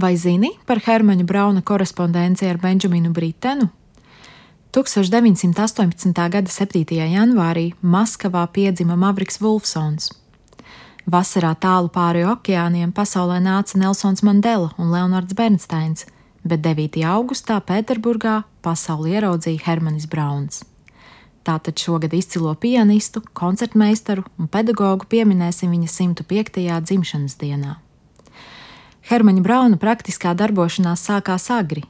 Vai zini par Hermaņa Brauna korespondenci ar Benjaminu Britenu? 1918. gada 7. janvārī Maskavā piedzima Mavriks Vulfsons. Vasarā tālu pāri okeāniem pasaulē nāca Nelsons Mandela un Leonards Bernsteins, bet 9. augustā Pēterburgā pasauli ieraudzīja Hermanis Brauns. Tātad šogad izcilo pianistu, koncertmeistaru un pedagogu pieminēsim viņa 105. dzimšanas dienā. Hermaņa Brauna praktiskā darbošanās sākās agri.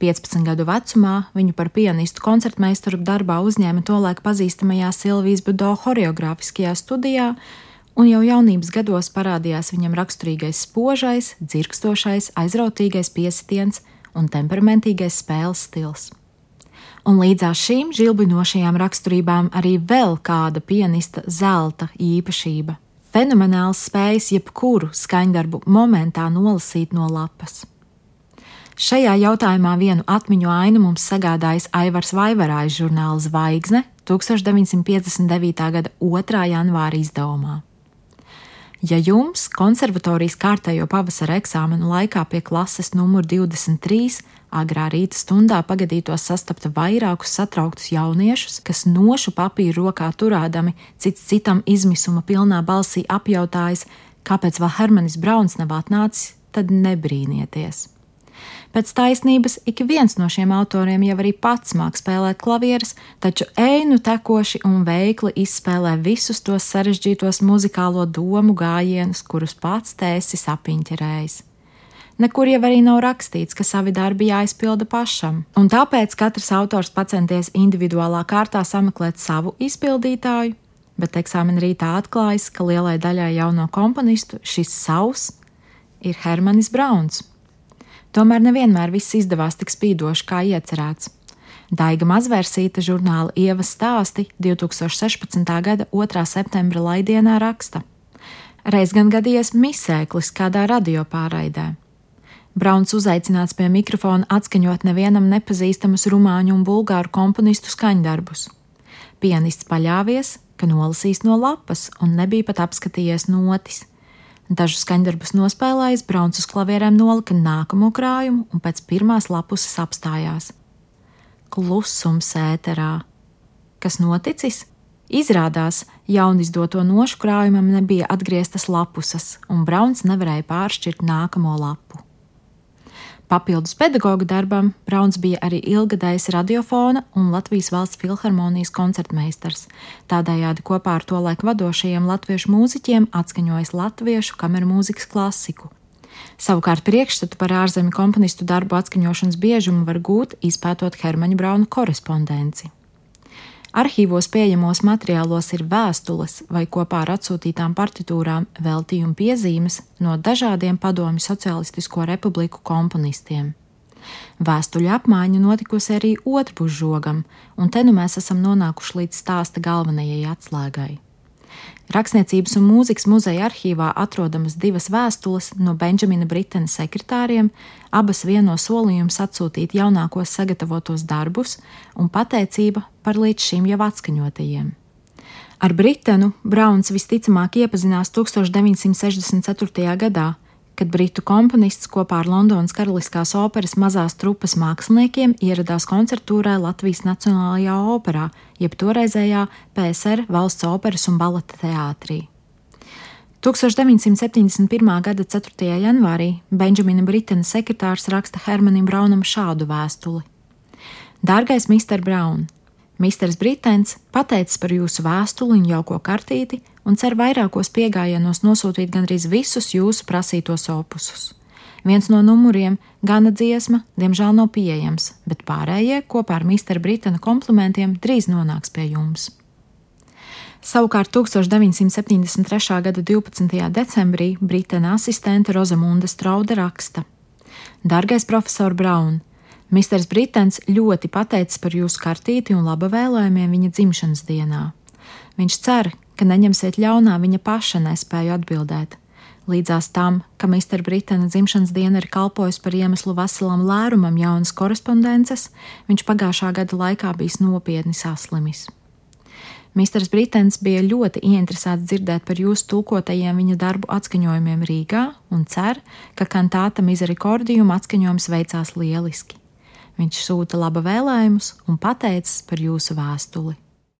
15 gadu vecumā viņu par pianistu koncertmeistaru darbā uzņēma tolaik pazīstamajā Silvijas Budo horeogrāfiskajā studijā, un jau jaunības gados parādījās viņam raksturīgais spožais, dzirkstošais, aizrautīgais piesitiens un temperamentīgais spēles stils. Un līdzās šīm žilbinošajām raksturībām arī vēl kāda pianista zelta īpašība - fenomenāls spējas jebkuru skaņdarbu momentā nolasīt no lapas. Šajā jautājumā vienu atmiņu ainu mums sagādājis Aivars Vaivarājs žurnāla Zvaigzne 1959. gada 2. janvāra izdevumā. Ja jums konservatorijas kārtējo pavasara eksāmenu laikā pie klases numur 23 agrā rīta stundā pagadītos sastapt vairākus satrauktus jauniešus, kas nošu papīru rokā turēdami cits citam izmisuma pilnā balsī apjautājas, kāpēc vēl Hermanis Brauns nav atnācis, tad nebrīnieties. Pēc taisnības ik viens no šiem autoriem jau arī pats māk spēlēt klavierus, taču einu tekoši un veikli izspēlē visus tos sarežģītos muzikālo domu gājienus, kurus pats tēsis apiņķerējis. Nekur jau arī nav rakstīts, ka savi darbi jāizpilda pašam, un tāpēc katrs autors centies individuālā kārtā sameklēt savu izpildītāju, bet eksāmena rītā atklājas, ka lielai daļai jauno komponistu šis savs ir Hermanis Brauns. Tomēr nevienmēr viss izdevās tik spīdoši, kā iecerēts. Daiga Mazvērsīta žurnāla Ievas stāsti 2016. gada 2. septembra laidienā raksta: Reiz gan gadījies misēklis kādā radiopāraidē. Brauns uzaicināts pie mikrofona atskaņot nevienam nepazīstamus rumāņu un bulgāru komponistu skaņdarbus. Pianists paļāvies, ka nolasīs no lapas un nebija pat apskatījies notis. Dažus skaņdarbus nospēlējis, Brauns uz klavierēm nolika nākamo krājumu un pēc pirmās lapuses apstājās. Klusums ēterā. Kas noticis? Izrādās, jaunizdoto nošu krājumam nebija atgrieztas lapuses, un Brauns nevarēja pāršķirt nākamo lapu. Papildus pedagoģa darbam Brauns bija arī ilgadējs radiofona un Latvijas valsts filharmonijas koncertmeistars. Tādējādi kopā ar to laiku vadošajiem latviešu mūziķiem atskaņojis latviešu kameru mūzikas klasiku. Savukārt priekšstatu par ārzemju komponistu darbu atskaņošanas biežumu var gūt, izpētot Hermaņa Brauna korespondenci. Arhīvos pieejamos materiālos ir vēstules vai kopā ar atsūtītām partitūrām veltījuma piezīmes no dažādiem padomju Socialistisko republiku komponistiem. Vēstuļu apmaiņa notikusi arī otrpus žogam, un te nu mēs esam nonākuši līdz stāsta galvenajai atslēgai. Rakstniecības un mūzikas muzeja arhīvā atrodamas divas vēstules no Benjamina Britena sekretāriem, abas vieno solījums atsūtīt jaunākos sagatavotos darbus un pateicība par līdz šim jau atskaņotajiem. Ar Britenu Brauns visticamāk iepazinās 1964. gadā, kad britu komponists kopā ar Londonas Karaliskās operas mazās trupas māksliniekiem ieradās koncertūrē Latvijas Nacionālajā operā, jeb toreizējā PSR valsts operas un baleta teātrī. 1971. gada 4. janvārī Benjamina Britena sekretārs raksta Hermanim Braunam šādu vēstuli: Dārgais Mr. Braun! Misters Britens pateicis par jūsu vēstuli un jauko kartīti un cer vairākos piegājienos nosūtīt gandrīz visus jūsu prasītos opusus. Viens no numuriem, gana dziesma, diemžēl nav pieejams, bet pārējie kopā ar Mr. Britena komplimentiem drīz nonāks pie jums. Savukārt 1973. gada 12. decembrī Britena asistente Rozamunda Strauda raksta: Dargais profesor Braun! Misters Britens ļoti pateicis par jūsu kartīti un laba vēlējumiem viņa dzimšanas dienā. Viņš cer, ka neņemsiet ļaunā viņa paša nespēju atbildēt. Līdzās tam, ka Mr. Britena dzimšanas diena ir kalpojusi par iemeslu veselam lērumam jaunas korespondences, viņš pagājušā gada laikā bijis nopietni saslimis. Misters Britens bija ļoti ieinteresēts dzirdēt par jūsu tulkotajiem viņa darbu atskaņojumiem Rīgā un cer, ka kantāta Misericordium atskaņojums veicās lieliski. Viņš sūta laba vēlējumus un pateicis par jūsu vēstuli.